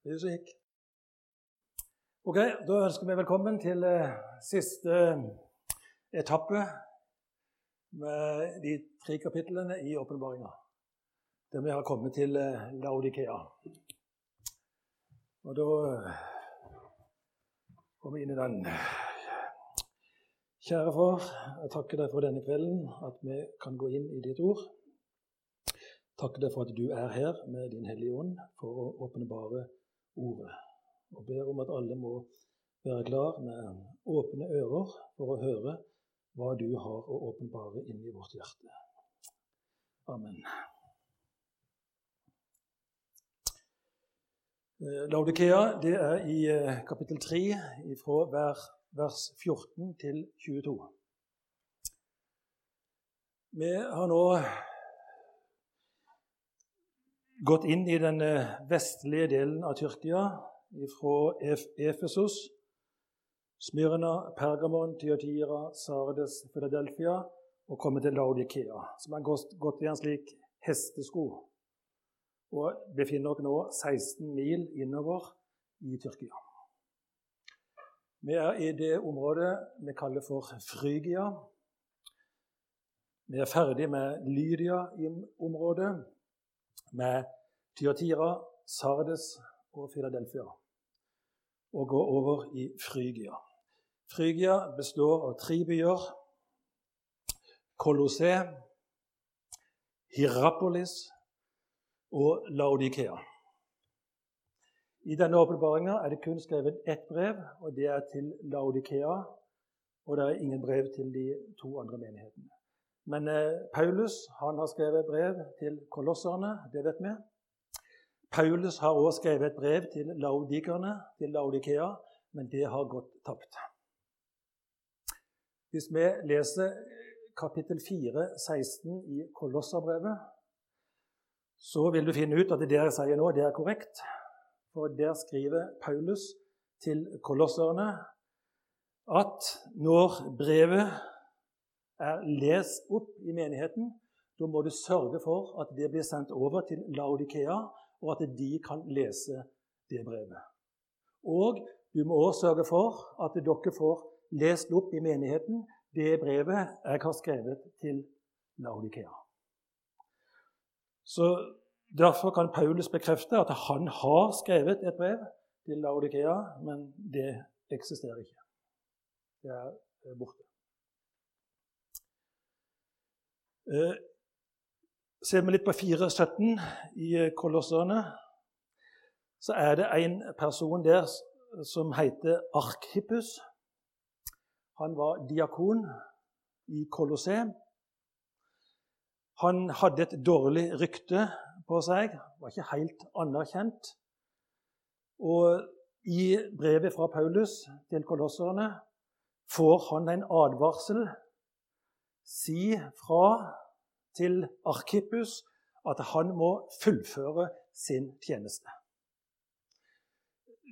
Så gikk. Ok, Da ønsker vi velkommen til eh, siste eh, etappe med de tre kapitlene i åpenbaringa. Der vi har kommet til eh, Laudikea. Og da går vi inn i den. Kjære far, jeg takker deg for denne kvelden, at vi kan gå inn i ditt ord. Takker deg for at du er her med Din Hellige Ånd for å åpenbare ordet. Og ber om at alle må være klar med åpne ører for å høre hva du har å åpenbare inni vårt hjerte. Amen. Eh, Laudikea det er i eh, kapittel 3 fra vers 14 til 22. Vi har nå gått inn i den vestlige delen av Tyrkia, fra Efesos, Smyrna, Pergamon, Tyatira, Sardes, Philadelphia og kommet til Laudikea, som har gått i en slik hestesko og befinner oss nå 16 mil innover i Tyrkia. Vi er i det området vi kaller for Frygia. Vi er ferdig med Lydia i området med Tyatira, Sardes og Philadelphia og går over i Frygia. Frygia består av tre byer. Kolosse, Hierapolis og Laudikea. I denne åpenbaringa er det kun skrevet ett brev, og det er til Laudikea. Og det er ingen brev til de to andre menighetene. Men eh, Paulus han har skrevet brev til kolosserne, det vet vi. Paulus har også skrevet et brev til laudikerne, til Laudikea, men det har gått tapt. Hvis vi leser kapittel 4, 16 i Kolosserbrevet, så vil du finne ut at det jeg sier nå, det er korrekt. For der skriver Paulus til kolosserne at når brevet er lest opp i menigheten, da må du sørge for at det blir sendt over til Laudikea, og at de kan lese det brevet. Og du må også sørge for at dere får lest opp i menigheten det brevet jeg har skrevet til Laudikea. Så Derfor kan Paulus bekrefte at han har skrevet et brev til Laudikea, men det eksisterer ikke. Det er borte. Eh, Ser vi litt på 4.17 i Kolosserne, så er det en person der som heter Arkhippus. Han var diakon i Kolosseum. Han hadde et dårlig rykte på seg, var ikke helt anerkjent. Og i brevet fra Paulus til kolosserne får han en advarsel. Si fra til Arkippus at han må fullføre sin tjeneste.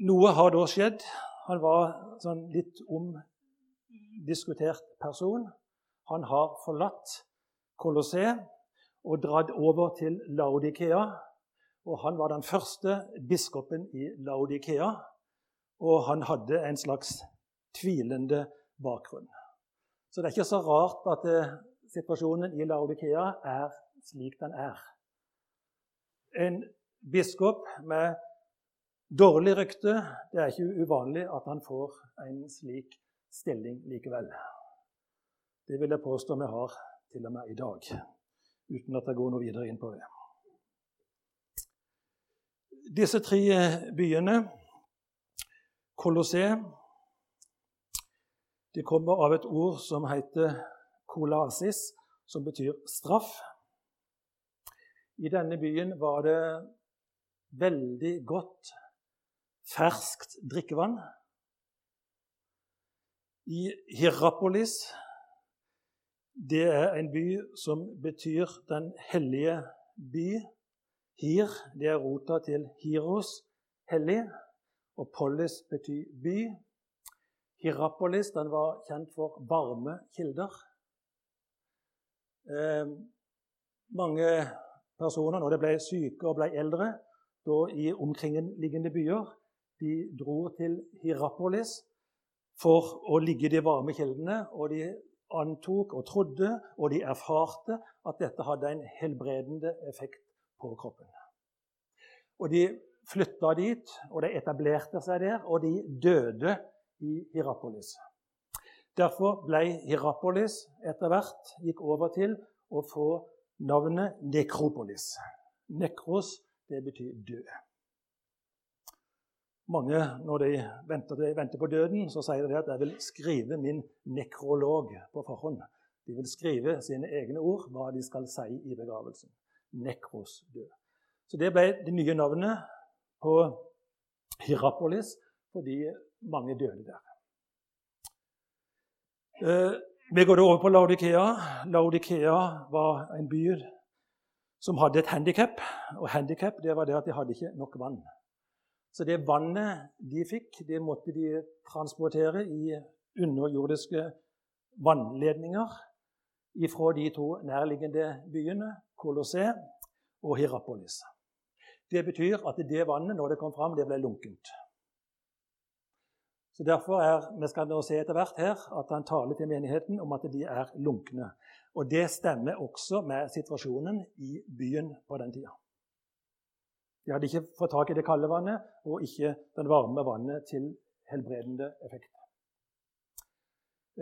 Noe har da skjedd. Han var sånn litt omdiskutert person. Han har forlatt Colosseum og dratt over til Laudikea. Og han var den første biskopen i Laudikea, og han hadde en slags tvilende bakgrunn. Så det er ikke så rart at situasjonen i Laudikea er slik den er. En biskop med dårlig rykte Det er ikke uvanlig at han får en slik stilling likevel. Det vil jeg påstå vi har til og med i dag, uten at jeg går noe videre inn på det. Disse tre byene, Colosseum, de kommer av et ord som heter kolasis, som betyr straff. I denne byen var det veldig godt, ferskt drikkevann. I Hierapolis Det er en by som betyr 'den hellige by'. Hir det er rota til Hiros, hellig, og polis betyr by. Hierapolis den var kjent for varme kilder. Eh, mange personer, når de ble syke og ble eldre, da i omkringliggende byer. De dro til Hierapolis for å ligge i de varme kildene, og de antok og trodde, og de erfarte at dette hadde en helbredende effekt på kroppen. Og De flytta dit, og de etablerte seg der, og de døde i Hierapolis. Derfor ble Hierapolis etter hvert gikk over til å få navnet Nekropolis. Nekros, det betyr død. Mange, når de venter, de venter, på døden, så sier de at de vil skrive min nekrolog på forhånd'. De vil skrive sine egne ord, hva de skal si i begravelsen. Nekros død. Så det ble det nye navnet på Hierapolis fordi mange døde der. Eh, vi går over på Laudikea. Laudikea var en by som hadde et handikap. Og handikap var det at de hadde ikke nok vann. Så det vannet de fikk, det måtte de transportere i underjordiske vannledninger fra de to nærliggende byene, Colosseum og Hierapolis. Det betyr at det vannet, når det kom fram, det ble lunkent. Så Derfor er, vi skal nå se etter hvert her at han taler til menigheten om at de er lunkne. Og Det stemmer også med situasjonen i byen på den tida. De hadde ikke fått tak i det kalde vannet og ikke den varme vannet til helbredende effekt.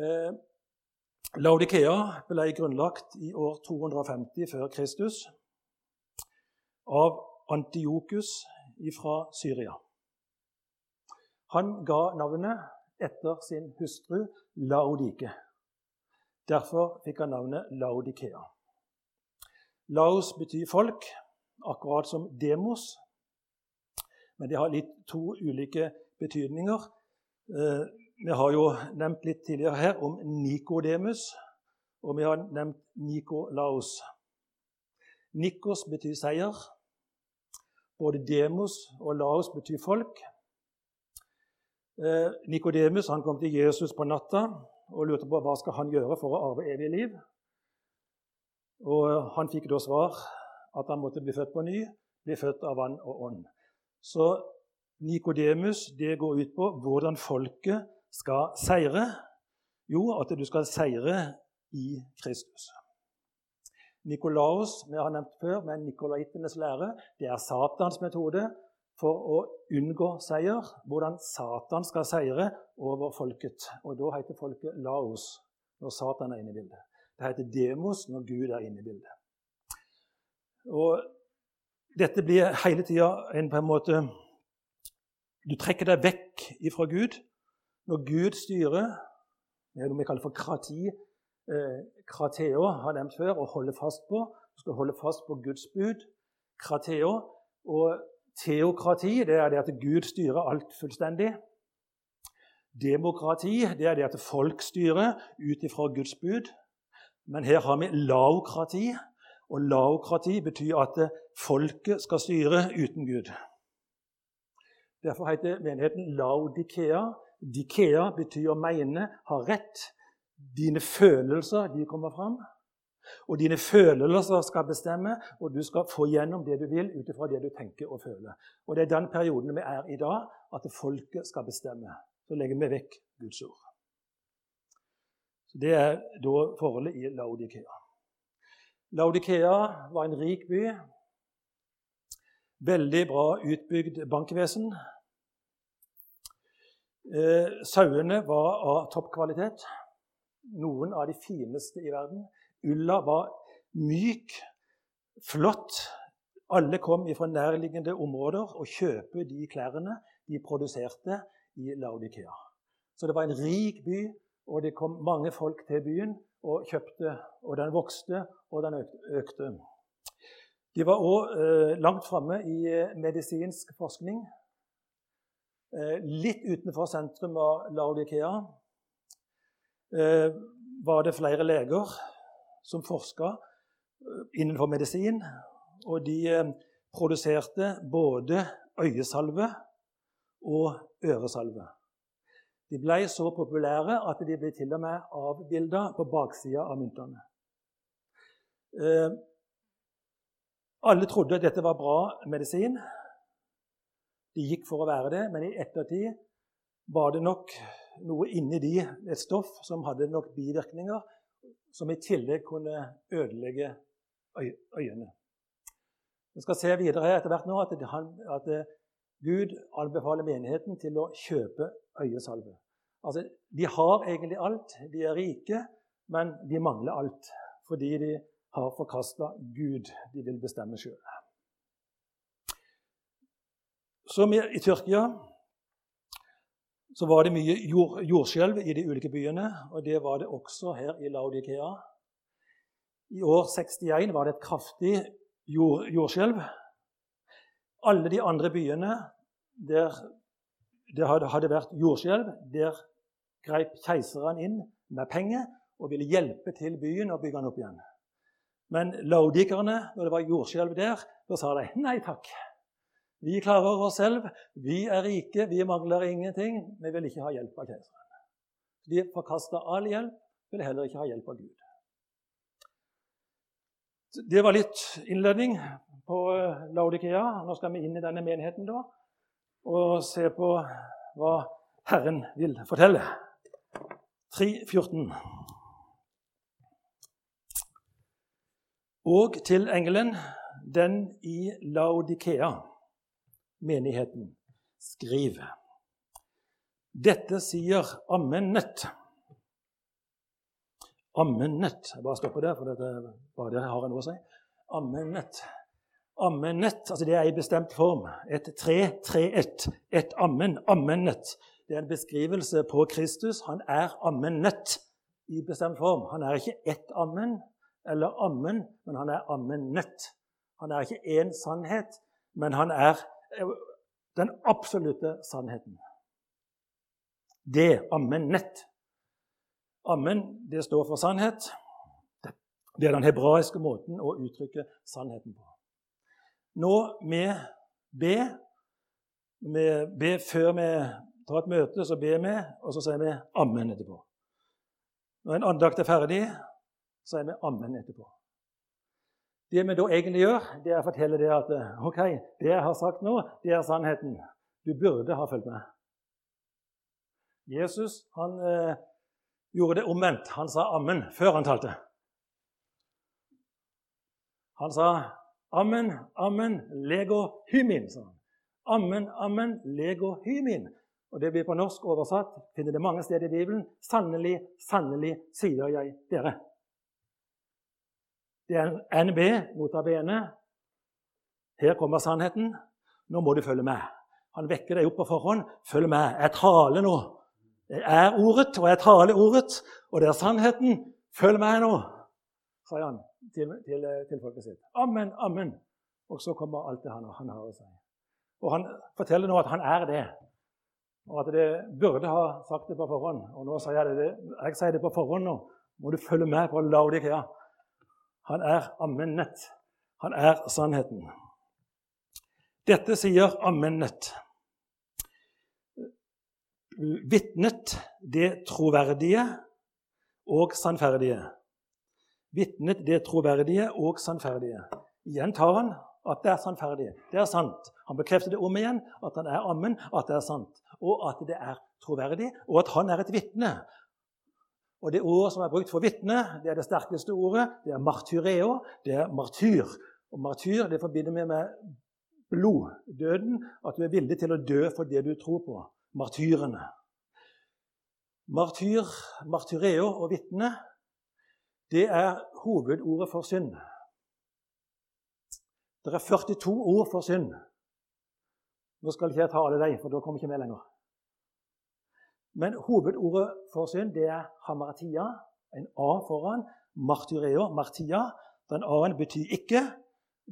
Eh, Laudikea ble grunnlagt i år 250 før Kristus av Antiokus fra Syria. Han ga navnet etter sin hustru Laodike. Derfor fikk han navnet Laudikea. Laos betyr folk, akkurat som demos. Men det har litt to ulike betydninger. Eh, vi har jo nevnt litt tidligere her om Nikodemus, og vi har nevnt Nikolaos. Nikos betyr seier. Både demos og laos betyr folk. Eh, Nikodemus kom til Jesus på natta og lurte på hva skal han gjøre for å arve evig liv. Og Han fikk da svar at han måtte bli født på ny, bli født av vann og ånd. Så Nikodemus det går ut på hvordan folket skal seire. Jo, at du skal seire i Kristus. Nikolaos vi har nevnt før, men nikolaitenes lære, det er Satans metode for å unngå seier. Hvordan Satan skal seire over folket. Og Da heter folket Laos når Satan er inne i bildet. Det heter Demos når Gud er inne i bildet. Og dette blir hele tida en på en måte Du trekker deg vekk ifra Gud. Når Gud styrer Det er noe vi kaller for krati. Eh, krateo har nevnt før, å holde fast på. Du skal holde fast på Guds bud. Krateo. Og teokrati det er det at Gud styrer alt fullstendig. Demokrati det er det at folk styrer ut ifra Guds bud. Men her har vi laokrati, og laokrati betyr at folket skal styre uten Gud. Derfor heter menigheten Laudikea. Dikea betyr å mene, ha rett. Dine følelser de kommer fram. Og dine følelser skal bestemme, og du skal få gjennom det du vil ut ifra det du tenker og føler. Og Det er den perioden vi er i dag, at folket skal bestemme. Så legger vi vekk Guds ord. Så Det er da forholdet i Laudikea. Laudikea var en rik by. Veldig bra utbygd bankvesen. Eh, sauene var av toppkvalitet. Noen av de fineste i verden. Ulla var myk, flott. Alle kom fra nærliggende områder og kjøpte de klærne de produserte i Laudikea. Så det var en rik by, og det kom mange folk til byen og kjøpte. Og den vokste, og den økte. De var òg eh, langt framme i eh, medisinsk forskning. Eh, litt utenfor sentrum av Laudikea eh, var det flere leger som forska eh, innenfor medisin. Og de eh, produserte både øyesalve og øresalve. De ble så populære at de ble til og med avbilda på baksida av myntene. Eh, alle trodde at dette var bra medisin, De gikk for å være det, men i ettertid var det nok noe inni de, et stoff som hadde nok bivirkninger, som i tillegg kunne ødelegge øyene. Vi skal se videre etter hvert nå at, at Gud anbefaler menigheten til å kjøpe øyesalve. Altså, de har egentlig alt, de er rike, men de mangler alt fordi de har forkasta Gud. De vil bestemme sjøl. Som i Tyrkia så var det mye jord, jordskjelv i de ulike byene, og det var det også her i Laudikea. I år 61 var det et kraftig jord, jordskjelv. Alle de andre byene der det hadde, vært jordskjelv, der greip keiseren inn med penger og ville hjelpe til byen og bygge den opp igjen. Men laudikerne, når det var jordskjelv der, da sa de nei takk. Vi klarer oss selv. Vi er rike. Vi mangler ingenting. Vi vil ikke ha hjelp av keiseren. De forkasta all hjelp, vil heller ikke ha hjelp av Gud. Det var litt innledning på eh, Laudikea. Nå skal vi inn i denne menigheten da, og se på hva Herren vil fortelle. 3.14. Og til engelen, den i Laudikea menigheten skriver. Dette sier Ammenet. Ammenet. Jeg bare stopper der, for dette, bare det har jeg noe å si. Ammenet. Ammenet, altså det er i bestemt form. Et tre, tre, ett. Et ammen. ammennet. Det er en beskrivelse på Kristus. Han er ammennet i bestemt form. Han er ikke ett ammen eller ammen, men han er ammennet. Han er ikke én sannhet, men han er den absolutte sannheten. Det, ammen, nett. Ammen, det står for sannhet. Det er den hebraiske måten å uttrykke sannheten på. Nå med be, med be før vi tar et møte, så ber vi, og så sier vi 'ammen' etterpå. Når en andakt er ferdig, så sier vi 'ammen' etterpå. Det vi da egentlig gjør, det er å fortelle det at ok, det jeg har sagt nå, det er sannheten. Du burde ha fulgt med. Jesus han eh, gjorde det omvendt. Han sa 'ammen' før han talte. Han sa 'ammen, ammen, lego hymin'. sa han. Ammen, ammen, lego hymin. Og Det blir på norsk oversatt, finner det mange steder i Bibelen. Sannelig, sannelig sier jeg dere. Det er NB, nota bene. Her kommer sannheten. Nå må du følge med. Han vekker deg opp på forhånd. Følg med. Jeg taler nå. Jeg er ordet, og jeg taler ordet, og det er sannheten. Følg med nå, sier han til, til, til folket sitt. Amen, amen. Og så kommer alt det han, han har å si. Og han forteller nå at han er det. Og at det burde ha sagt det på forhånd. Og nå sier jeg det. Jeg sier det på forhånd nå. Må du følge med på Laudikea. Han er amennet. Han er sannheten. Dette sier amennet. Vitnet det troverdige og sannferdige. Vitnet det troverdige og sannferdige. Igjen tar han at det er sannferdig. Det er sant. Han bekrefter det om igjen, at han er ammen, at det er sant. Og at det er troverdig, og at han er et vitne. Og Det ordet som er brukt for vitne, det er det sterkeste ordet. Det er martyreo. Det er martyr. Og martyr det forbinder vi med blod, døden. At du er villig til å dø for det du tror på. Martyrene. Martyr, martyreo og vitne, det er hovedordet for synd. Det er 42 ord for synd. Nå skal ikke jeg ta alle dem, for da kommer jeg ikke med lenger. Men hovedordet for synd det er hamaratia, en A foran. Martyreo, martia. Den A-en betyr ikke.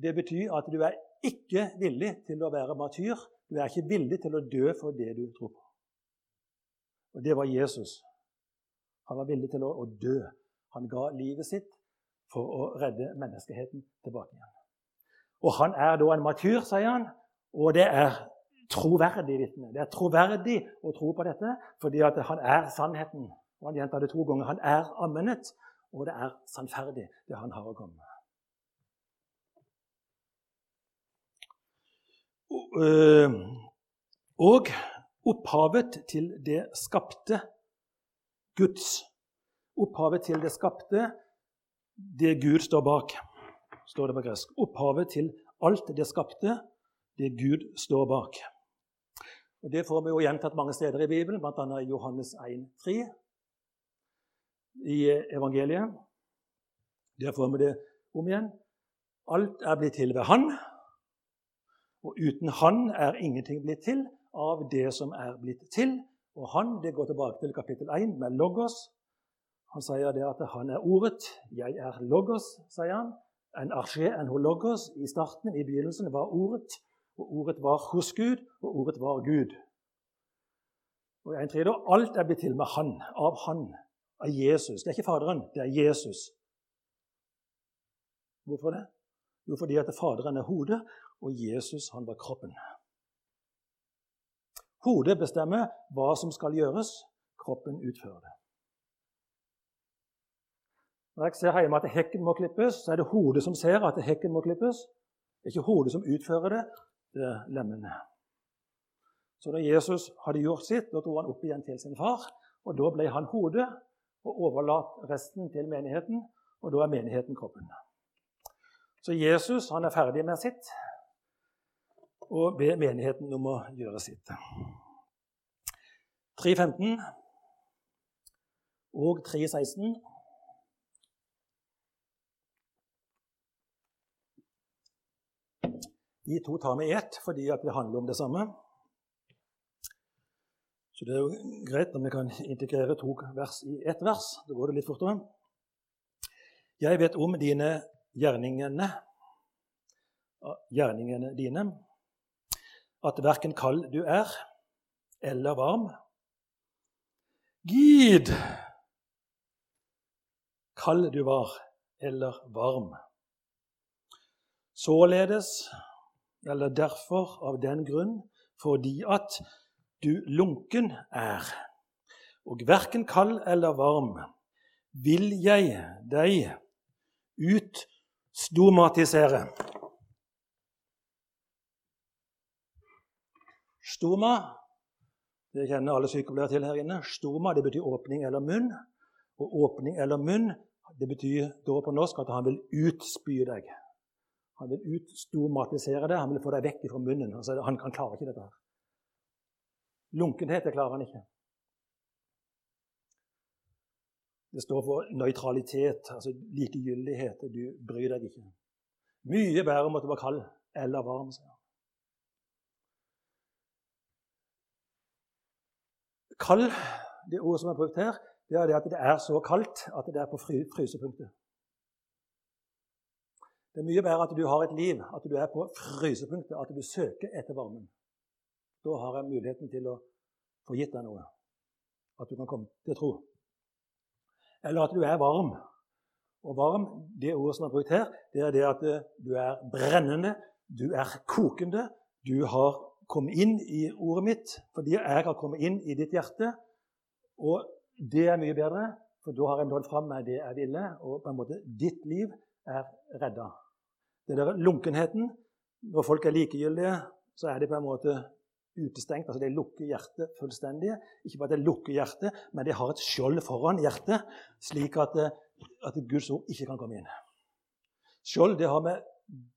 Det betyr at du er ikke villig til å være martyr. Du er ikke villig til å dø for det du tror på. Og det var Jesus. Han var villig til å, å dø. Han ga livet sitt for å redde menneskeheten tilbake igjen. Og han er da en martyr, sier han, og det er troverdig vitne. Det er troverdig å tro på dette fordi at han er sannheten. Og Han gjentar det to ganger. Han er ammenet, og det er sannferdig, det han har å komme med. Og opphavet til det skapte Guds. Opphavet til det skapte, det Gud står bak, står det på gresk. Opphavet til alt det skapte, det Gud står bak. Og Det får vi jo gjentatt mange steder i Bibelen, bl.a. i Johannes 1, 3, i evangeliet. Der får vi det om igjen. Alt er blitt til ved Han, og uten Han er ingenting blitt til av det som er blitt til. Og Han, det går tilbake til kapittel 1 med Logos. Han sier det at han er ordet. 'Jeg er Logos', sier han. En arché, en hologos. I starten, i begynnelsen, var ordet. Og ordet var hos Gud, og ordet var Gud. Og en tredje, Alt er blitt til med Han, av Han, av Jesus. Det er ikke Faderen, det er Jesus. Hvorfor det? Jo, fordi at Faderen er hodet, og Jesus han var kroppen. Hodet bestemmer hva som skal gjøres. Kroppen utfører det. Når jeg ser hjemme at hekken må klippes, så er det hodet som ser at hekken må klippes. Det er ikke hodet som utfører det, er lemmene. Så da Jesus hadde gjort sitt, da dro han opp igjen til sin far. Og da ble han hodet og overlatt resten til menigheten, og da er menigheten kroppen. Så Jesus han er ferdig med sitt og ber menigheten om å gjøre sitt. 3.15 og 3.16 De to tar med ett fordi det handler om det samme. Så det er jo greit om vi kan integrere to vers i ett vers. Da går det litt fortere. Jeg vet om dine gjerningene, gjerningene dine, at verken kald du er eller varm. Gid kald du var eller varm. Således eller derfor, av den grunn, fordi at du lunken er, og verken kald eller varm, vil jeg deg utstomatisere. Stoma det kjenner alle sykepleiere til her inne. Stoma det betyr åpning eller munn. Og åpning eller munn det betyr da på norsk at han vil utspy deg. Han vil utstomatisere det, han vil få deg vekk fra munnen. Altså, han, han klarer ikke dette. her. Lunkenhet det klarer han ikke. Det står for nøytralitet, altså likegyldighet. Du bryr deg ikke. Mye bedre om at du var kald eller varm. sier. Kald, det ordet som er brukt her, det er det at det er så kaldt at det er på frysepunktet. Det er mye bedre at du har et liv, at du er på frysepunktet, at du søker etter varmen. Da har jeg muligheten til å få gitt deg noe. At du kan komme til tro. Eller at du er varm. Og varm, det ordet som er brukt her, det er det at eh, du er brennende, du er kokende. Du har kommet inn i ordet mitt fordi jeg har kommet inn i ditt hjerte. Og det er mye bedre, for da har jeg nådd fram med det jeg ville. Og på en måte ditt liv er redda. Den der lunkenheten Når folk er likegyldige, så er de på en måte utestengt. altså De lukker hjertet fullstendig. Ikke bare at de lukker hjertet, men de har et skjold foran hjertet, slik at, eh, at Guds ord ikke kan komme inn. Skjold det har med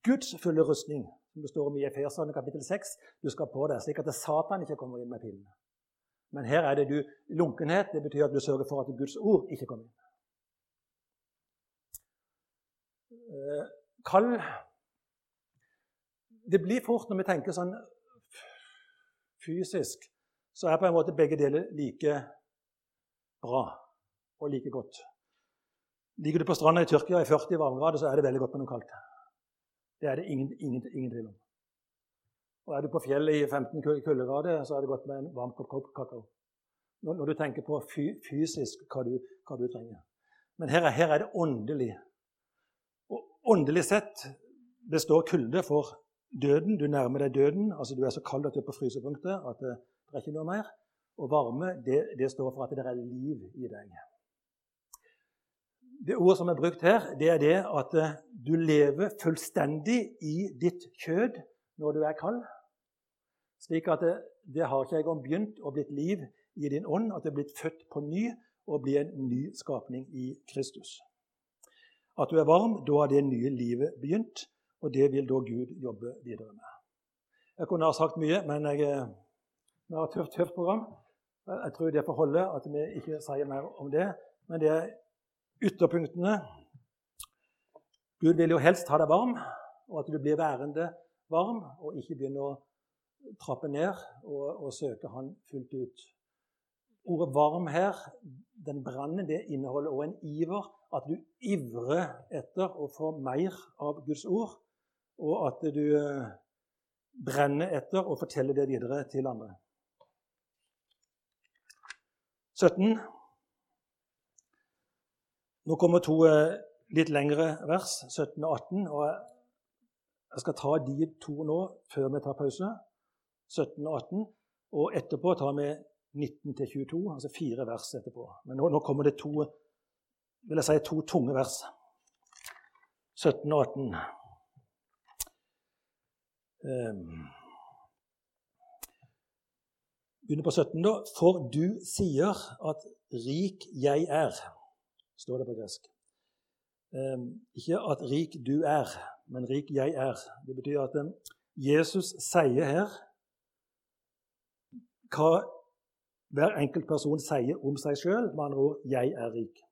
Guds fulle rustning, som det står om i Efeserne kapittel 6. Du skal på det, slik at Satan ikke kommer inn med pilene. Men her er det du lunkenhet. Det betyr at du sørger for at Guds ord ikke kommer inn. Kald Det blir fort når vi tenker sånn fysisk, så er på en måte begge deler like bra og like godt. Ligger du på stranda i Tyrkia i 40 varmegrader, så er det veldig godt med noe kaldt. Det er det ingen, ingen, ingen tvil om. Og er du på fjellet i 15 kuldegrader, så er det godt med en varm kopp kakao. Når, du tenker på fysisk hva du, hva du trenger. Men her er, her er det åndelig. Åndelig sett består kulde for døden. Du nærmer deg døden. altså Du er så kald at du er på frysepunktet at det, det er ikke noe mer. Og varme, det, det står for at det er liv i deg. Det ordet som er brukt her, det er det at eh, du lever fullstendig i ditt kjød når du er kald. Slik at det, det har ikke engang begynt å blitt liv i din ånd, at du er blitt født på ny og blir en ny skapning i Kristus. At du er varm, da har det nye livet begynt, og det vil da Gud jobbe videre med. Jeg kunne ha sagt mye, men jeg, eh, vi har et tøft, tøft program. Jeg tror det får holde at vi ikke sier mer om det. Men det er ytterpunktene. Gud vil jo helst ha deg varm, og at du blir værende varm, og ikke begynner å trappe ned og, og søke Han fullt ut. Ordet 'varm' her, den brannen, det inneholder også en iver. At du ivrer etter å få mer av Guds ord, og at du eh, brenner etter å fortelle det videre til andre. 17. Nå kommer to eh, litt lengre vers, 17 og 18. og Jeg skal ta de to nå før vi tar pause. 17 og 18. Og etterpå tar vi 19 til 22, altså fire vers etterpå. Men nå, nå kommer det to, vil jeg si, to tunge vers. 17 og 18. Um, begynner på 17, da. For du sier at 'rik jeg er', står det på gresk. Um, ikke at 'rik du er', men 'rik jeg er'. Det betyr at Jesus sier her hva hver enkelt person sier om seg sjøl, med andre ord 'jeg er rik'.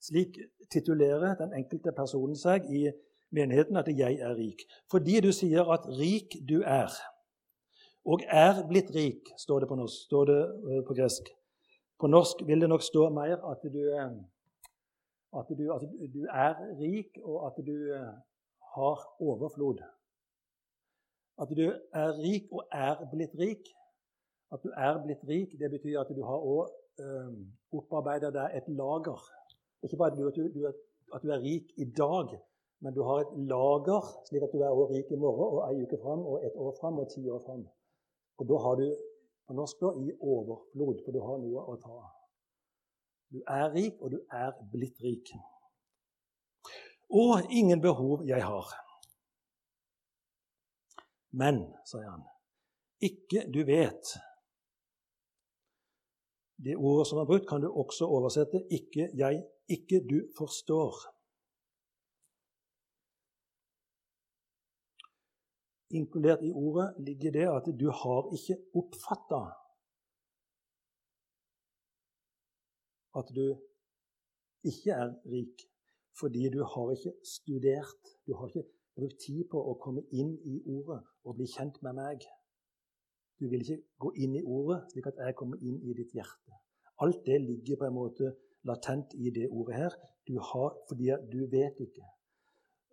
Slik titulerer den enkelte personen seg i menigheten at 'jeg er rik'. Fordi du sier at 'rik du er', og 'er blitt rik', står det på, norsk, står det eh, på gresk. På norsk vil det nok stå mer at du, eh, at du, at du er rik, og at du eh, har overflod. At du er rik og er blitt rik. At du er blitt rik, det betyr at du har òg øh, opparbeida deg et lager. Ikke bare at du, du, at du, er rik i dag, men du har et lager, slik at du er også rik i morgen og ei uke fram og et år fram og ti år fram. Og da har du på norsk da, i overflod, for du har noe å ta. Du er rik, og du er blitt rik. Og ingen behov jeg har. Men, sier han, ikke du vet. Det ordet som er brukt, kan du også oversette 'ikke jeg', 'ikke du forstår'. Inkludert i ordet ligger det at du har ikke oppfatta at du ikke er rik, fordi du har ikke studert. Du har ikke brukt tid på å komme inn i ordet og bli kjent med meg. Du vil ikke gå inn i ordet slik at jeg kommer inn i ditt hjerte. Alt det ligger på en måte latent i det ordet her, du har, fordi du vet ikke.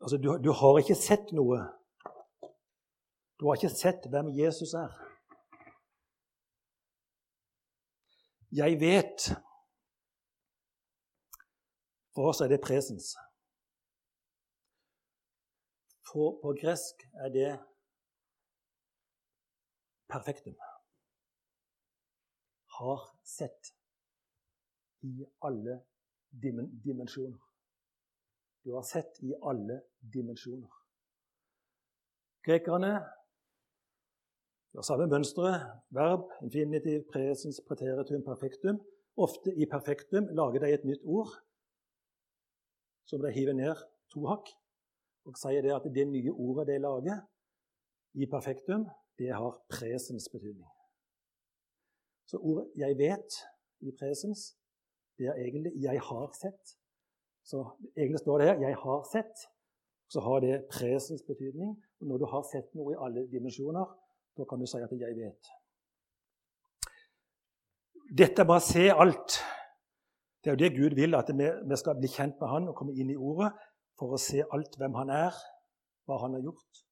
Altså, du, du har ikke sett noe du har ikke sett hvem Jesus er. Jeg vet. For oss er det presens. For på gresk er det perfektum. Har sett i alle dimensjoner. Du har sett i alle dimensjoner. Grekerne har samme mønsteret. Verb, infinitiv, presens, preteritum, perfektum. Ofte i perfektum lager de et nytt ord som de hiver ned to hakk, og sier det at det nye ordet de lager i perfektum, det har presens betydning. Så ordet 'jeg vet' i presens, det er egentlig 'jeg har sett'. Så egentlig står det her 'jeg har sett', så har det presens betydning. Og når du har sett noe i alle dimensjoner, da kan du si at 'jeg vet'. Dette bare å se alt. Det er jo det Gud vil, at vi skal bli kjent med Han og komme inn i Ordet for å se alt hvem Han er, hva Han har gjort,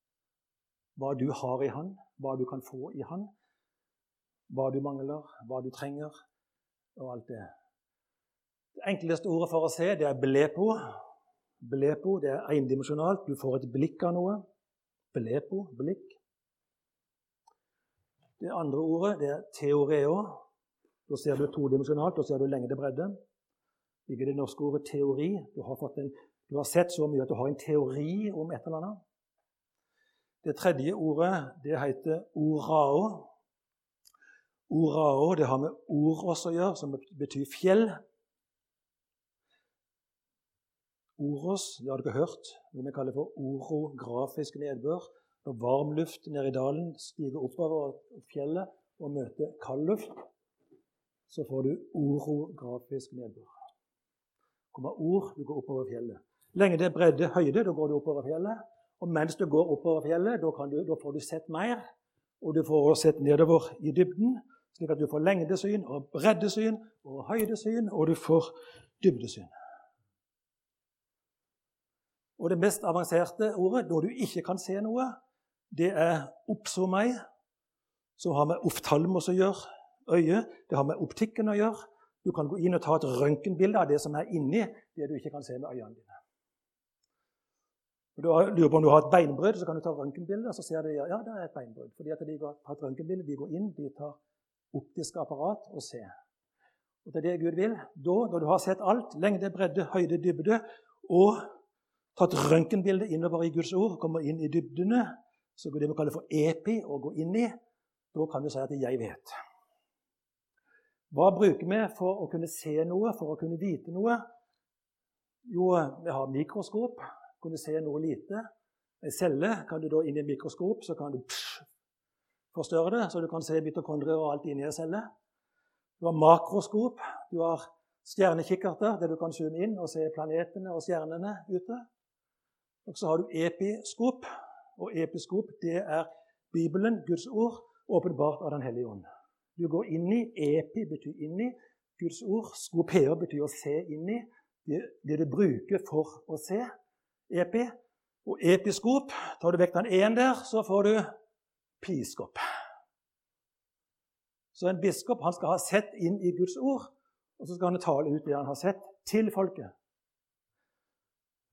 hva du har i Han, hva du kan få i Han, hva du mangler, hva du trenger, og alt det. Det enkleste ordet for å se, det er belepo. Belepo det er endimensjonalt. Du får et blikk av noe. Belepo, blikk. Det andre ordet det er teoreo. Da ser du todimensjonalt, da ser du lengde-bredde. ligger det norske ordet teori. Du har, en, du har, sett så mye at du har en teori om et eller annet. Det tredje ordet det heter orao. Orao det har med oros å gjøre, som betyr fjell. Oros det har dere hørt, noe vi kaller for orografisk nedbør. Når varm luft nede i dalen stiger oppover fjellet og møter kald luft, så får du orografisk nedbør. kommer ord, du går oppover fjellet. Lenge det er bredde, høyde, da går du oppover fjellet. Og mens du går oppover fjellet, da, du, da får du sett mer. Og du får sett nedover i dybden, slik at du får lengdesyn og breddesyn og høydesyn, og du får dybdesyn. Og det mest avanserte ordet, når du ikke kan se noe, det er opsomei, som har med oftalmos å gjøre, øyet. Det har med optikken å gjøre. Du kan gå inn og ta et røntgenbilde av det som er inni det du ikke kan se med øynene dine. Du lurer på om du har et beinbrudd, så kan du ta røntgenbilde. så ser du ja, det er et beinbrudd. Fordi at De har et røntgenbilde, de går inn, de tar optisk apparat og ser. Og Det er det Gud vil. Da, når du har sett alt, lengde, bredde, høyde, dybde, og tatt røntgenbilde innover i Guds ord, kommer inn i dybdene, så går det vi kaller for epi, å gå inn i, da kan du si at 'jeg vet'. Hva bruker vi for å kunne se noe, for å kunne vite noe? Jo, vi har mikroskop kunne se noe lite. En celle kan du da inn i en mikroskop, så kan du psh, forstørre det, så du kan se mitokondrier og alt inni en celle. Du har makroskop. Du har stjernekikkerter der du kan zoome inn og se planetene og stjernene ute. Og så har du episkop. Og episkop det er Bibelen, Guds ord, åpenbart av Den hellige ånd. Du går inn i. Epi betyr inni. Guds ord. Skopeo betyr å se inn i. Det, det du bruker for å se epi. Og episkop Tar du vekk den én der, så får du piskop. Så en biskop han skal ha sett inn i Guds ord, og så skal han tale ut det han har sett, til folket.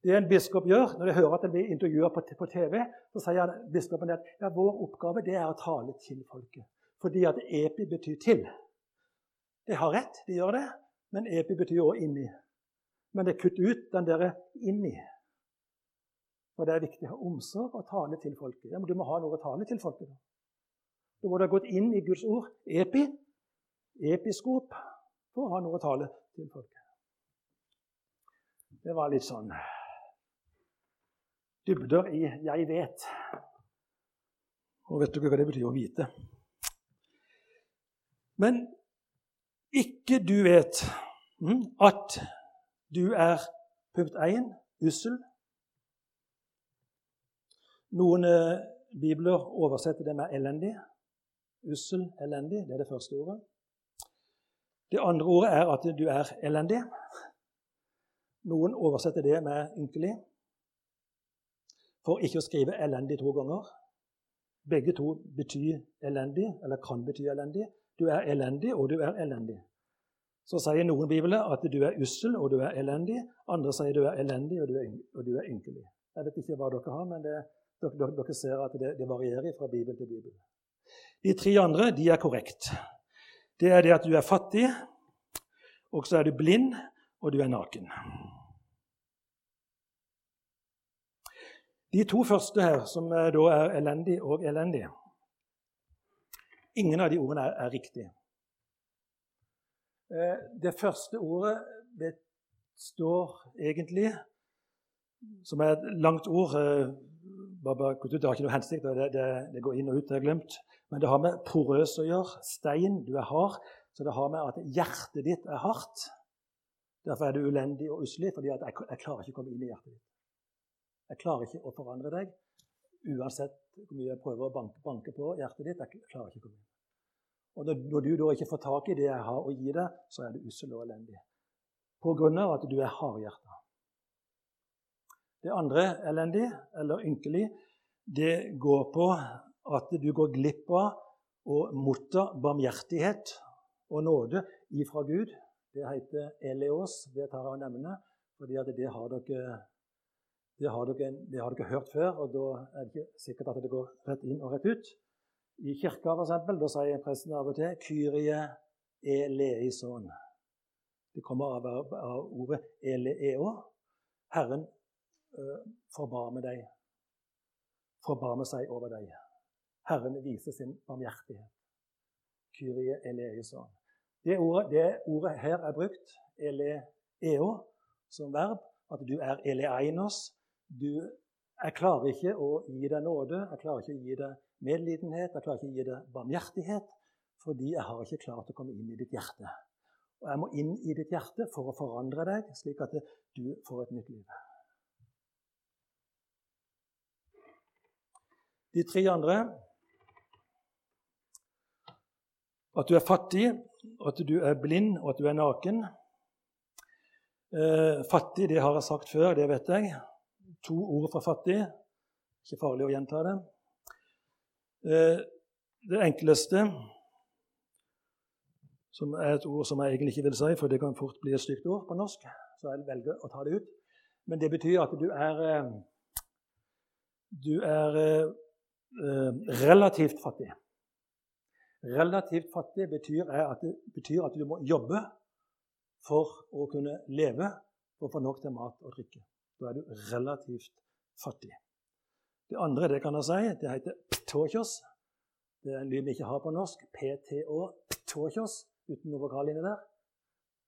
Det en biskop gjør når de hører at han blir intervjua på, TV, så sier biskopen at ja, vår oppgave er å tale til folket. Fordi at epi betyr til. De har rett, de gjør det, men epi betyr også inni. Men det kutter ut den derre inni. For det er viktig å ha omsorg og tale til folket. Ja, men du må ha noe å tale til folket. Du må du ha gått inn i Guds ord, epi, episkop, for å ha noe å tale til folket. Det var litt sånn dybder i 'jeg vet'. Og vet du hva det betyr å vite? Men ikke du vet hm, at du er punkt 1 ussel noen eh, bibler oversetter det med 'elendig'. Ussel, elendig. Det er det første ordet. Det andre ordet er at du er elendig. Noen oversetter det med 'ynkelig', for ikke å skrive 'elendig' to ganger. Begge to betyr elendig, eller kan bety elendig. Du er elendig, og du er elendig. Så sier noen bibler at du er ussel og du er elendig. Andre sier du er elendig og du er, og ynkelig. Jeg vet ikke hva dere har, men det er dere, dere ser at det, det, varierer fra bibel til bibel. De tre andre de er korrekt. Det er det at du er fattig, og så er du blind, og du er naken. De to første her, som da er elendig og elendig Ingen av de ordene er, er riktige. Eh, det første ordet består egentlig, som er et langt ord eh, bare, Det har ikke noe hensikt, det, det, det, går inn og ut, det er glemt. Men det har med porøs å gjøre. Stein, du er hard. Så det har med at hjertet ditt er hardt. Derfor er du ulendig og uslig, fordi jeg, jeg, klarer ikke å komme inn i hjertet ditt. Jeg klarer ikke å forandre deg. Uansett hvor mye jeg prøver å banke, banke på hjertet ditt. Jeg klarer ikke å komme inn. Og når, du da ikke får tak i det jeg har å gi deg, så er du ussel og elendig. På grunn av at du er hardhjerta. Det andre, elendig eller ynkelig, det går på at du går glipp av å motta barmhjertighet og nåde ifra Gud. Det heter eleos, det tar jeg å nevne, fordi det har dere det har, dere, det har dere hørt før, og da er det ikke sikkert at det går rett inn og rett ut. I kirka for eksempel, da sier presten av og til 'Kyrie eleison'. Det kommer av, av ordet 'eleo'. Herren uh, forbarmer deg. forbarmer seg over deg. Herren viser sin barmhjertighet. Kyrie eleison. Det ordet, det ordet her er brukt, eleeo, som verb. At du er eleinos. Du, jeg klarer ikke å gi deg nåde, jeg klarer ikke å gi deg medlidenhet, jeg klarer ikke å gi deg barmhjertighet, fordi jeg har ikke klart å komme inn i ditt hjerte. Og jeg må inn i ditt hjerte for å forandre deg, slik at du får et nytt liv. De tre andre at du er fattig, at du er blind, og at du er naken. Eh, fattig, det har jeg sagt før, det vet jeg. To ord fra fattig. Ikke farlig å gjenta det. Eh, det enkleste, som er et ord som jeg egentlig ikke vil si, for det kan fort bli et stygt ord på norsk, så jeg velger å ta det ut. Men det betyr at du er eh, Du er eh, relativt fattig. Relativt fattig betyr, at, betyr at du må jobbe for å kunne leve og få nok til mat og drikke. Da er du relativt fattig. Det andre det kan jeg si, det heter ptåkjos. Det er en lyd vi ikke har på norsk. PTÅ. Ptåkjos, uten noe vokal inni der.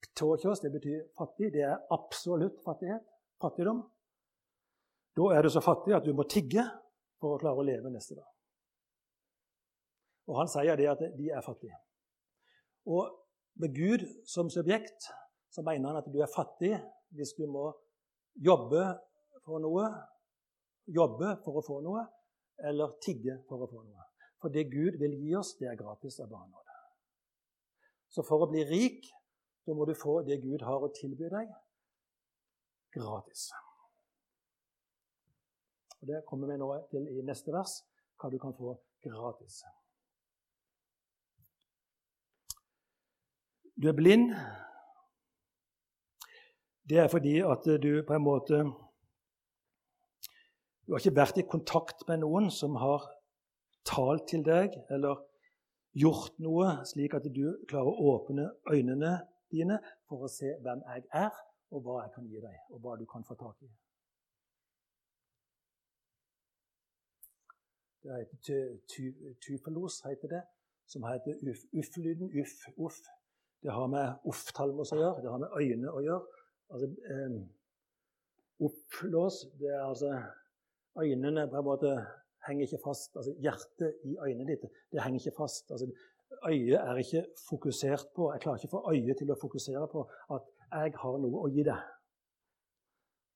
Ptåkjos det betyr fattig. Det er absolutt fattighet. Fattigdom. Da er du så fattig at du må tigge for å klare å leve neste dag. Og han sier det at de er fattige. Og med Gud som subjekt så mener han at du er fattig hvis du må jobbe for noe, jobbe for å få noe, eller tigge for å få noe. For det Gud vil gi oss, det er gratis av bare. Så for å bli rik, da må du få det Gud har å tilby deg, gratis. Og Det kommer vi nå til i neste vers, hva du kan få gratis. du er blind, det er fordi at du på en måte Du har ikke vært i kontakt med noen som har talt til deg eller gjort noe slik at du klarer å åpne øynene dine for å se hvem jeg er, og hva jeg kan gi deg, og hva du kan få tak i. Det heter typelos, heter det, som heter uff-lyden. Uff, uff. Det har med off-talmos å gjøre, det har med øyne å gjøre. Altså, eh, Opplås det er altså Øynene på en måte henger ikke fast. altså Hjertet i øynene ditt det henger ikke fast. altså Øyet er ikke fokusert på Jeg klarer ikke å få øyet til å fokusere på at jeg har noe å gi deg.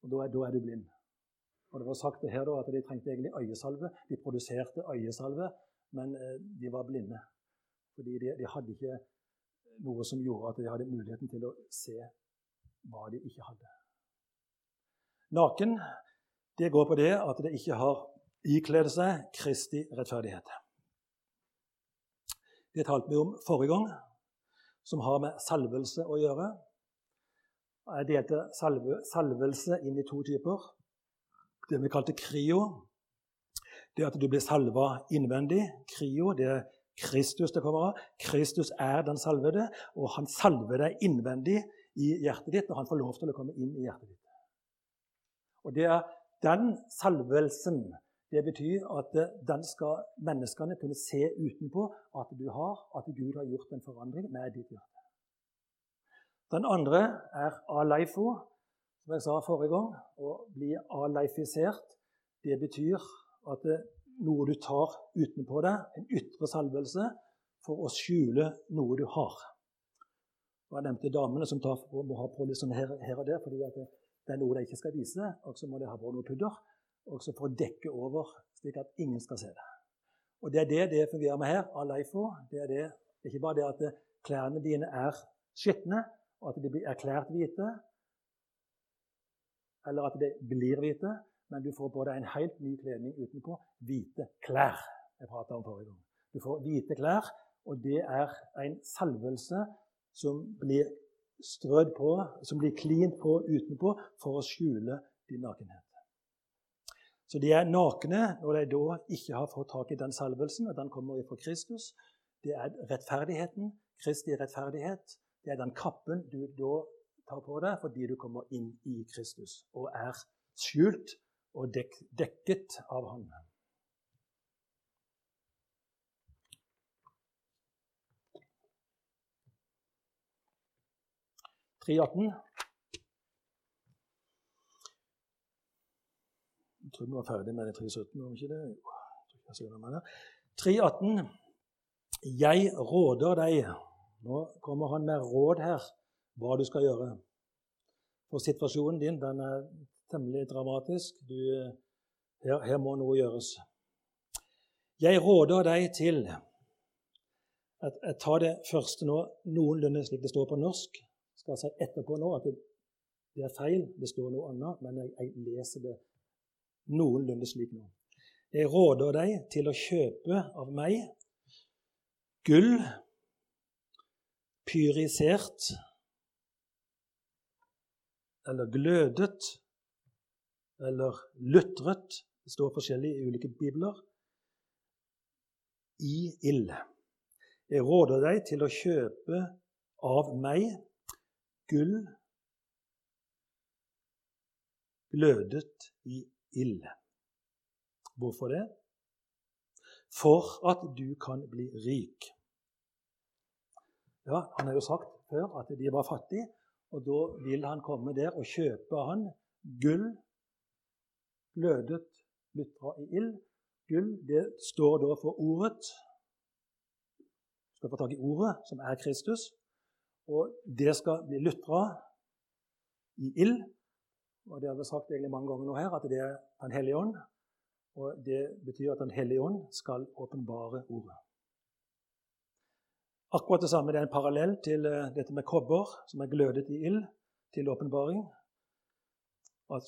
Og Da er, da er du blind. Og Det var sagt her da, at de trengte egentlig øyesalve. De produserte øyesalve, men eh, de var blinde. Fordi de, de hadde ikke noe som gjorde at de hadde muligheten til å se hva de ikke hadde. Naken det går på det at det ikke har ikledd seg Kristi rettferdighet. Det talte vi om forrige gang, som har med salvelse å gjøre. Jeg delte salve, salvelse inn i to typer. Det vi kalte krio. Det at du blir salva innvendig. Krio det er Kristus det kommer av. Kristus er den salvede, og han salver deg innvendig i hjertet ditt når han får lov til å komme inn i hjertet ditt. Og det er den salvelsen det betyr at den skal menneskene kunne se utenpå at du har, at Gud har gjort en forandring med ditt hjerte. Den andre er aleifo, som jeg sa forrige gang. Å bli aleifisert, det betyr at noe du tar utenpå deg, en ytre salvelse, for å skjule noe du har. Og jeg nevnte damene som tar, må ha på litt sånn her, her, og der fordi det, det, er noe de ikke skal vise. Og så må de ha på noe pudder også for å dekke over, slik at ingen skal se det. Og Det er det det fungerer med her. Aleifo. Det er det. Det er ikke bare det at klærne dine er skitne, og at de blir erklært hvite, eller at de blir hvite, men du får på deg en helt ny kledning utenpå. Hvite klær. Jeg prata om forrige gang. Du får hvite klær, og det er en salvelse som blir strødd på, som blir klint på utenpå for å skjule din nakenhet. Så de er nakne når de da ikke har fått tak i den salvelsen, og den kommer fra Kristus. Det er rettferdigheten, Kristi rettferdighet. Det er den kappen du da tar på deg fordi du kommer inn i Kristus og er skjult og dek, dekket av Han. 3.18. Jeg tror vi var ferdig med det 3.17, var vi ikke det? 3.18. Jeg råder deg Nå kommer han med råd her, hva du skal gjøre. For situasjonen din den er temmelig dramatisk. Du, her, her må noe gjøres. Jeg råder deg til Jeg tar det første nå noenlunde slik det står på norsk. Skal si etterpå nå at det, det er feil, det står noe annet, men jeg, jeg leser det noenlunde slik nå. Jeg råder deg til å kjøpe av meg gull, pyrisert eller glødet eller lutret Det står forskjellig i ulike bibler i ild. Jeg råder deg til å kjøpe av meg gull glødet i ild. Hvorfor det? For at du kan bli rik. Ja, Han har jo sagt før at de var fattige, og da vil han komme der og kjøpe han gull glødet lutra i ild gull, det står da for ordet. Du skal få tak i ordet, som er Kristus. Og det skal bli lutra i ild. Og det har vi sagt egentlig mange ganger nå her, at det er Den hellige ånd. Og det betyr at Den hellige ånd skal åpenbare ordet. Akkurat det samme det er en parallell til eh, dette med kobber, som er glødet i ild, til åpenbaring,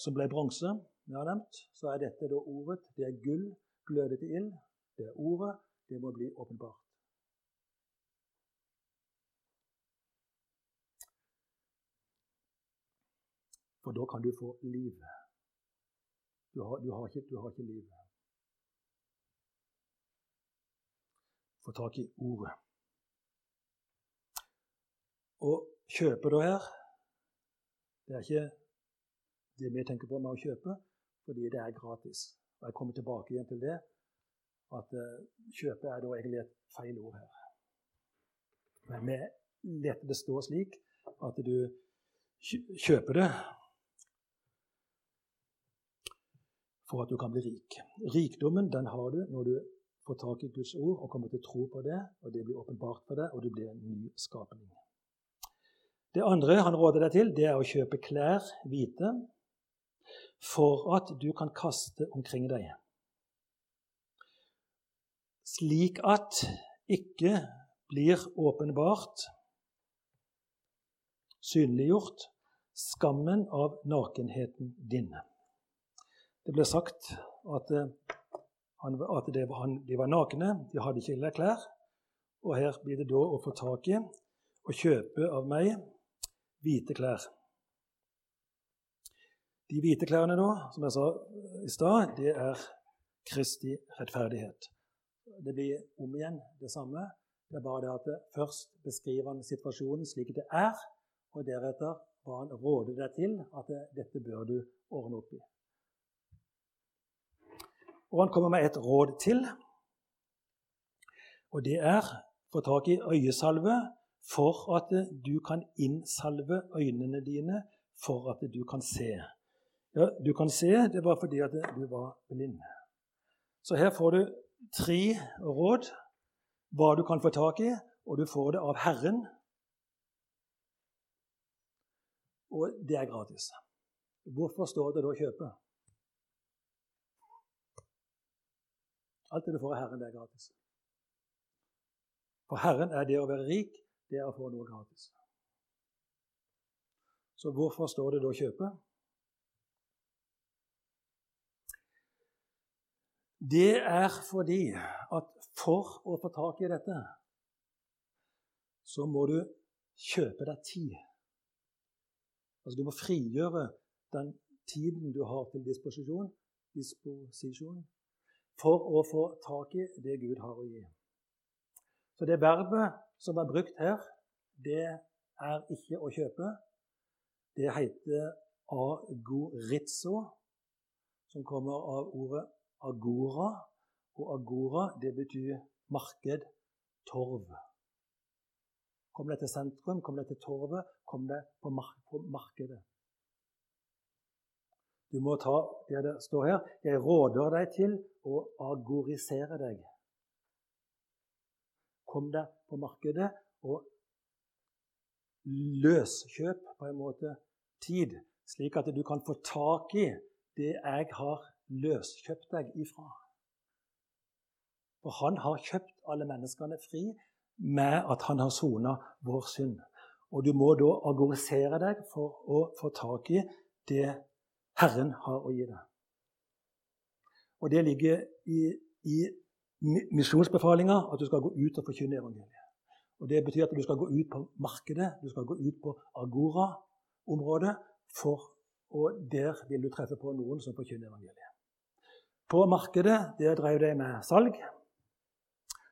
som ble bronse. Vi har nevnt, så er dette da ordet. Det er gull glødet i ild. Det er ordet. Det må bli åpenbart. For da kan du få liv. Du har, du har, ikke, du har ikke liv. Få tak i ordet. Å kjøpe da her Det er ikke det vi tenker på med å kjøpe, fordi det er gratis. Og Jeg kommer tilbake igjen til det, at uh, kjøpe er da egentlig et feil ord her. Men vi leter det stå slik at du kjøper det for at du kan bli rik. Rikdommen den har du når du får tak i Guds ord og kommer til å tro på det, og det blir åpenbart for deg, og du blir en ny skapning. Det andre han råder deg til, det er å kjøpe klær hvite for at du kan kaste omkring deg. Slik at ikke blir åpenbart, synliggjort, skammen av nakenheten din. Det ble sagt at, han, at var, de var nakne, de hadde ikke klær. Og her blir det da å få tak i og kjøpe av meg hvite klær. De hvite klærne, da, som jeg sa i stad, det er Kristi rettferdighet. Det blir om igjen det samme. Det er bare det at det først beskriver han situasjonen slik det er, og deretter hva han råder deg til at det, dette bør du ordne opp i. Og han kommer med et råd til, og det er få tak i øyesalve for at du kan innsalve øynene dine for at du kan se. Ja, du kan se det var fordi at du var blind. Så her får du tre råd hva du kan få tak i, og du får det av Herren. Og det er gratis. Hvorfor står det da å 'kjøpe'? Alt det du får av Herren, det er gratis. For Herren er det å være rik, det er å få noe gratis. Så hvorfor står det da 'kjøpe'? Det er fordi at for å få tak i dette, så må du kjøpe deg tid. Altså Du må frigjøre den tiden du har til disposisjon, disposisjon for å få tak i det Gud har å gi. Så det verbet som er brukt her, det er ikke å kjøpe. Det heter agoritzo, som kommer av ordet agora. Og agora, det betyr marked, torv. Kom deg til sentrum, kom deg til torvet, kom deg på, mark på markedet. Du må ta det det står her. Jeg råder deg til å agorisere deg. Kom deg på markedet og løskjøp på en måte tid, slik at du kan få tak i det jeg har løskjøpt deg ifra. For han har kjøpt alle menneskene fri med at han har sona vår synd. Og du må da agorisere deg for å få tak i det Herren har å gi deg. Og det ligger i, i misjonsbefalinga at du skal gå ut og forkynne evangeliet. Og Det betyr at du skal gå ut på markedet, du skal gå ut på Agora-området, og der vil du treffe på noen som forkynner evangeliet. På markedet der drev de med salg.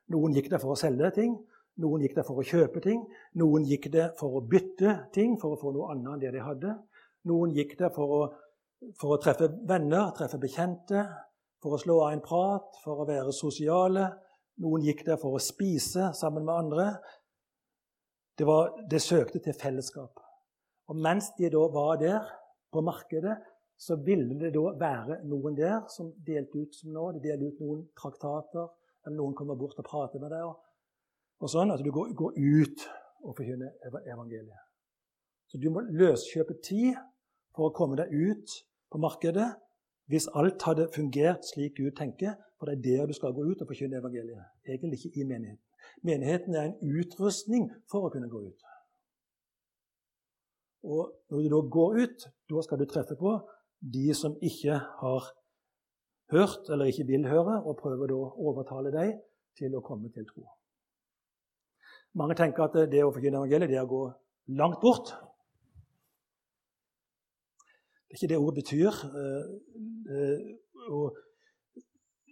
Noen gikk der for å selge ting, noen gikk der for å kjøpe ting. Noen gikk der for å bytte ting for å få noe annet enn det de hadde. Noen gikk der for å, for å treffe venner, treffe bekjente, for å slå av en prat, for å være sosiale. Noen gikk der for å spise sammen med andre. Det, var, det søkte til fellesskap. Og mens de da var der på markedet, så ville det da være noen der som delte ut som nå. De delte ut noen traktater, eller noen kommer bort og prater med deg. Og, og sånn at du går, går ut og forkynner evangeliet. Så du må løskjøpe tid for å komme deg ut på markedet hvis alt hadde fungert slik Gud tenker, for det er der du skal gå ut og forkynne evangeliet. Egentlig ikke i menigheten. Menigheten er en utrustning for å kunne gå ut. Og når du da går ut, da skal du treffe på de som ikke har hørt eller ikke vil høre, og prøver da å overtale deg til å komme til tro. Mange tenker at det å forkynne evangeliet det er å gå langt bort. Det er ikke det ordet betyr. Eh, eh, og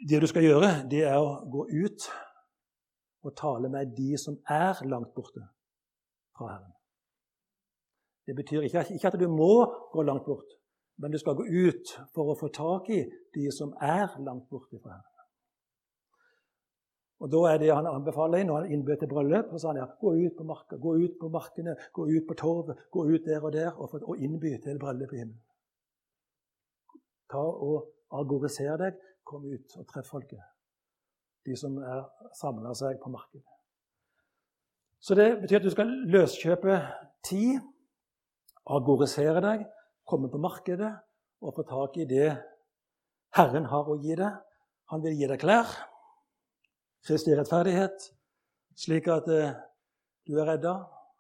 det du skal gjøre, det er å gå ut og tale med de som er langt borte fra Herren. Det betyr ikke, at du må gå langt bort, men du skal gå ut for å få tak i de som er langt borte fra Herren. Og Da er det han anbefaler når han innbød til bryllup. så sa han ja, gå ut på marka, gå ut på markene, gå ut på torvet, gå ut der og der og, innby til bryllup i himmelen. Ta og Agoriser deg, kom ut og treff folket. De som er samla seg på markedet. Så det betyr at du skal løskjøpe tid, agorisere deg, komme på markedet og få tak i det Herren har å gi deg. Han vil gi deg klær, Kristi rettferdighet, slik at eh, du er redda.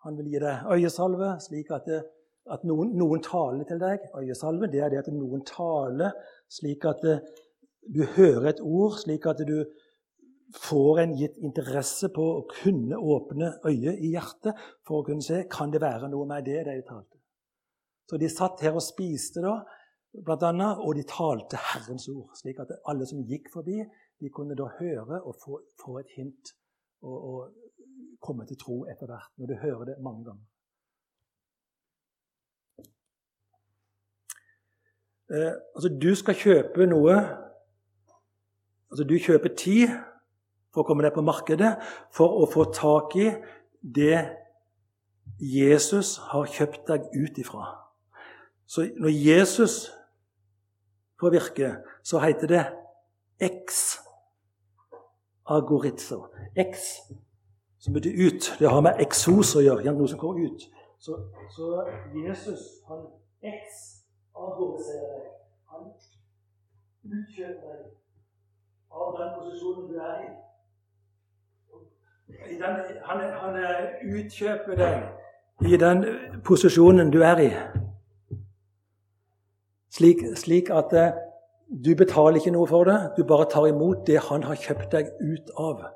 Han vil gi deg øyesalve, slik at det, at noen, noen, taler til deg. Øyesalve det er det at noen taler slik at eh, du hører et ord, slik at du får en gitt interesse på å kunne åpne øyet i hjertet for å kunne se kan det være noe med det de talte. Så de satt her og spiste, da, blant annet, og de talte Herrens ord, slik at alle som gikk forbi, de kunne da høre og få, få et hint og, og komme til tro etter hvert, når du hører det mange ganger. Eh, altså, du skal kjøpe noe Altså, du kjøper tid for å komme deg på markedet for å få tak i det Jesus har kjøpt deg ut ifra. Så når Jesus får virke, så heter det ex agorizo. Ex, som betyr ut. Det har med eksos å gjøre. Noe som går ut. Så, så Jesus, han ex provoserer deg. Han utkjøper deg av den posisjonen du er. I den, han, han utkjøper deg i den posisjonen du er i. Slik, slik at eh, du betaler ikke noe for det, du bare tar imot det han har kjøpt deg ut av.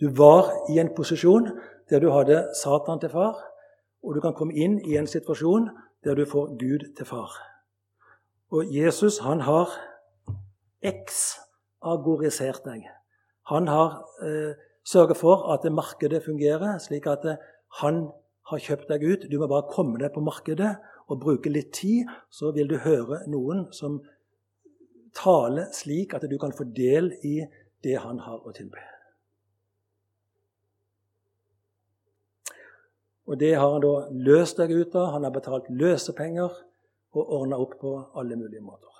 Du var i en posisjon der du hadde Satan til far, og du kan komme inn i en situasjon der du får Gud til far. Og Jesus han har eksagorisert deg. Han har eh, sørget for at markedet fungerer, slik at eh, han har kjøpt deg ut. Du må bare komme deg på markedet og bruke litt tid, så vil du høre noen som taler slik at du kan få del i det han har å tilby. Og det har han da løst deg ut av. Han har betalt løsepenger og ordna opp på alle mulige måter.